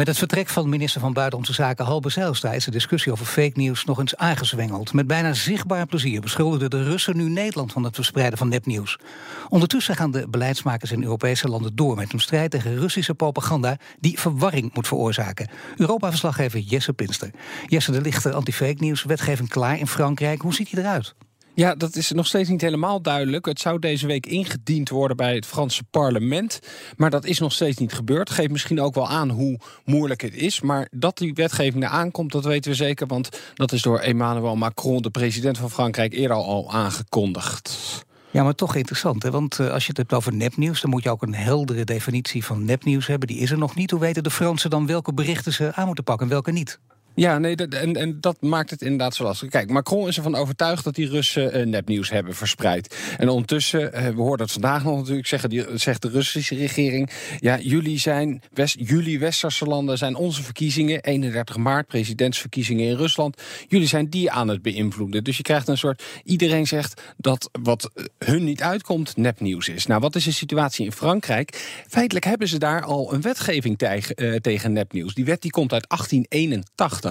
Met het vertrek van minister van Buitenlandse Zaken Halbe Zijlstra is de discussie over fake nieuws nog eens aangezwengeld. Met bijna zichtbaar plezier beschuldigden de Russen nu Nederland van het verspreiden van nepnieuws. Ondertussen gaan de beleidsmakers in Europese landen door met een strijd tegen Russische propaganda die verwarring moet veroorzaken. Europa-verslaggever Jesse Pinster. Jesse, er ligt anti-fake nieuws wetgeving klaar in Frankrijk. Hoe ziet die eruit? Ja, dat is nog steeds niet helemaal duidelijk. Het zou deze week ingediend worden bij het Franse parlement. Maar dat is nog steeds niet gebeurd. Geeft misschien ook wel aan hoe moeilijk het is. Maar dat die wetgeving er aankomt, dat weten we zeker. Want dat is door Emmanuel Macron, de president van Frankrijk, eerder al aangekondigd. Ja, maar toch interessant. Hè? Want uh, als je het hebt over nepnieuws, dan moet je ook een heldere definitie van nepnieuws hebben. Die is er nog niet. Hoe weten de Fransen dan welke berichten ze aan moeten pakken en welke niet? Ja, nee, en, en dat maakt het inderdaad zo lastig. Kijk, Macron is ervan overtuigd dat die Russen uh, nepnieuws hebben verspreid. En ondertussen, uh, we hoorden het vandaag nog natuurlijk zeggen, die, zegt de Russische regering... ja, jullie zijn, West, jullie westerse landen zijn onze verkiezingen... 31 maart, presidentsverkiezingen in Rusland... jullie zijn die aan het beïnvloeden. Dus je krijgt een soort, iedereen zegt dat wat hun niet uitkomt nepnieuws is. Nou, wat is de situatie in Frankrijk? Feitelijk hebben ze daar al een wetgeving tegen, tegen nepnieuws. Die wet die komt uit 1881.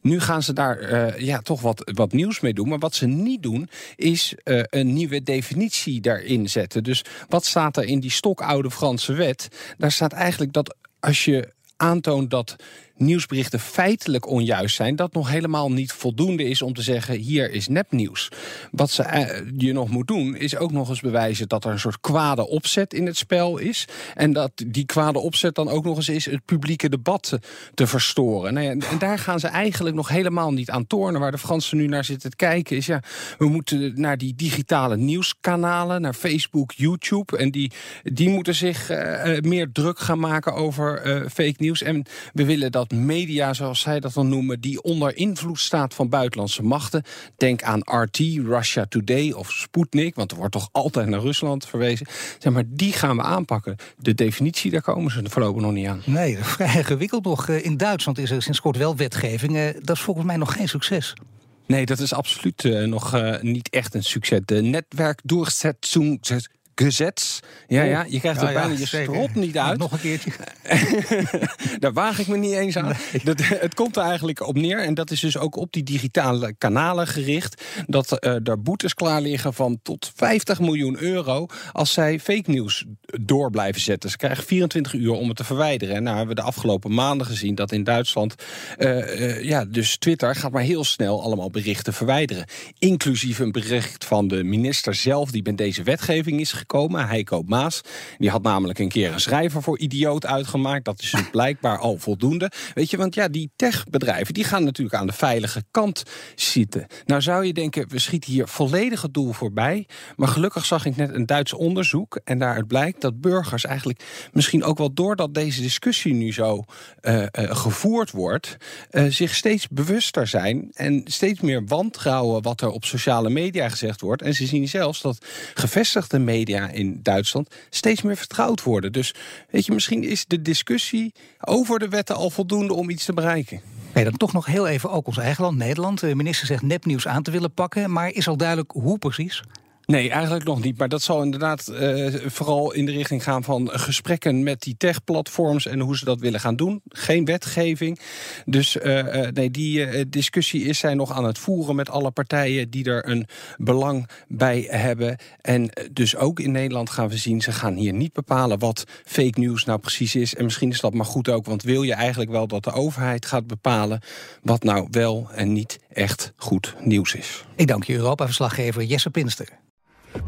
Nu gaan ze daar uh, ja, toch wat, wat nieuws mee doen. Maar wat ze niet doen, is uh, een nieuwe definitie daarin zetten. Dus wat staat er in die stokoude Franse wet? Daar staat eigenlijk dat als je aantoont dat nieuwsberichten feitelijk onjuist zijn, dat nog helemaal niet voldoende is om te zeggen: hier is nepnieuws. Wat ze, uh, je nog moet doen, is ook nog eens bewijzen dat er een soort kwade opzet in het spel is. En dat die kwade opzet dan ook nog eens is het publieke debat te, verstoren. Nou en daar gaan ze eigenlijk nog helemaal niet aan tornen. Waar de Fransen nu naar zitten te kijken, is ja, we moeten naar die digitale nieuwskanalen, naar Facebook, YouTube. En die, die moeten zich uh, meer druk gaan maken over fake nieuws. En we willen dat media, zoals zij dat dan noemen, die onder invloed staat van buitenlandse machten. Denk aan RT, Russia Today of Sputnik, want er wordt toch altijd naar Rusland verwezen. Zeg maar, die gaan we aanpakken. De definitie, daar komen ze voorlopig nog niet aan. Nee, vrij ingewikkeld nog. In Duitsland is er sinds kort wel wetgeving. Dat is volgens mij nog geen succes. Nee, dat is absoluut uh, nog uh, niet echt een succes. De netwerkdoorzetting gezets. Ja, ja, je krijgt er ja, bijna ja, je strot niet uit. Nog een keertje. Daar waag ik me niet eens aan. Nee. Dat, het komt er eigenlijk op neer. En dat is dus ook op die digitale kanalen gericht. Dat uh, er boetes klaar liggen van tot 50 miljoen euro. als zij fake nieuws door blijven zetten. Ze krijgen 24 uur om het te verwijderen. En nou hebben we de afgelopen maanden gezien dat in Duitsland. Uh, uh, ja, dus Twitter gaat maar heel snel allemaal berichten verwijderen. Inclusief een bericht van de minister zelf. die met deze wetgeving is gekomen, Heiko Maas. Die had namelijk een keer een schrijver voor idioot uitgemaakt. Dat is dus blijkbaar al voldoende. Weet je, want ja, die techbedrijven die gaan natuurlijk aan de veilige kant zitten. Nou zou je denken, we schieten hier volledig het doel voorbij. Maar gelukkig zag ik net een Duits onderzoek. En daaruit blijkt dat burgers eigenlijk misschien ook wel doordat deze discussie nu zo uh, uh, gevoerd wordt, uh, zich steeds bewuster zijn en steeds meer wantrouwen wat er op sociale media gezegd wordt. En ze zien zelfs dat gevestigde media in Duitsland steeds meer vertrouwd worden. Dus weet je, misschien is de discussie over de wetten al voldoende om iets te bereiken. Nee, dan toch nog heel even ook ons eigen land, Nederland. De minister zegt nepnieuws aan te willen pakken, maar is al duidelijk hoe precies? Nee, eigenlijk nog niet. Maar dat zal inderdaad uh, vooral in de richting gaan van gesprekken met die tech-platforms en hoe ze dat willen gaan doen. Geen wetgeving. Dus uh, nee, die discussie is zij nog aan het voeren met alle partijen die er een belang bij hebben. En dus ook in Nederland gaan we zien, ze gaan hier niet bepalen wat fake news nou precies is. En misschien is dat maar goed ook, want wil je eigenlijk wel dat de overheid gaat bepalen wat nou wel en niet echt goed nieuws is. Ik dank je Europa-verslaggever Jesse Pinster.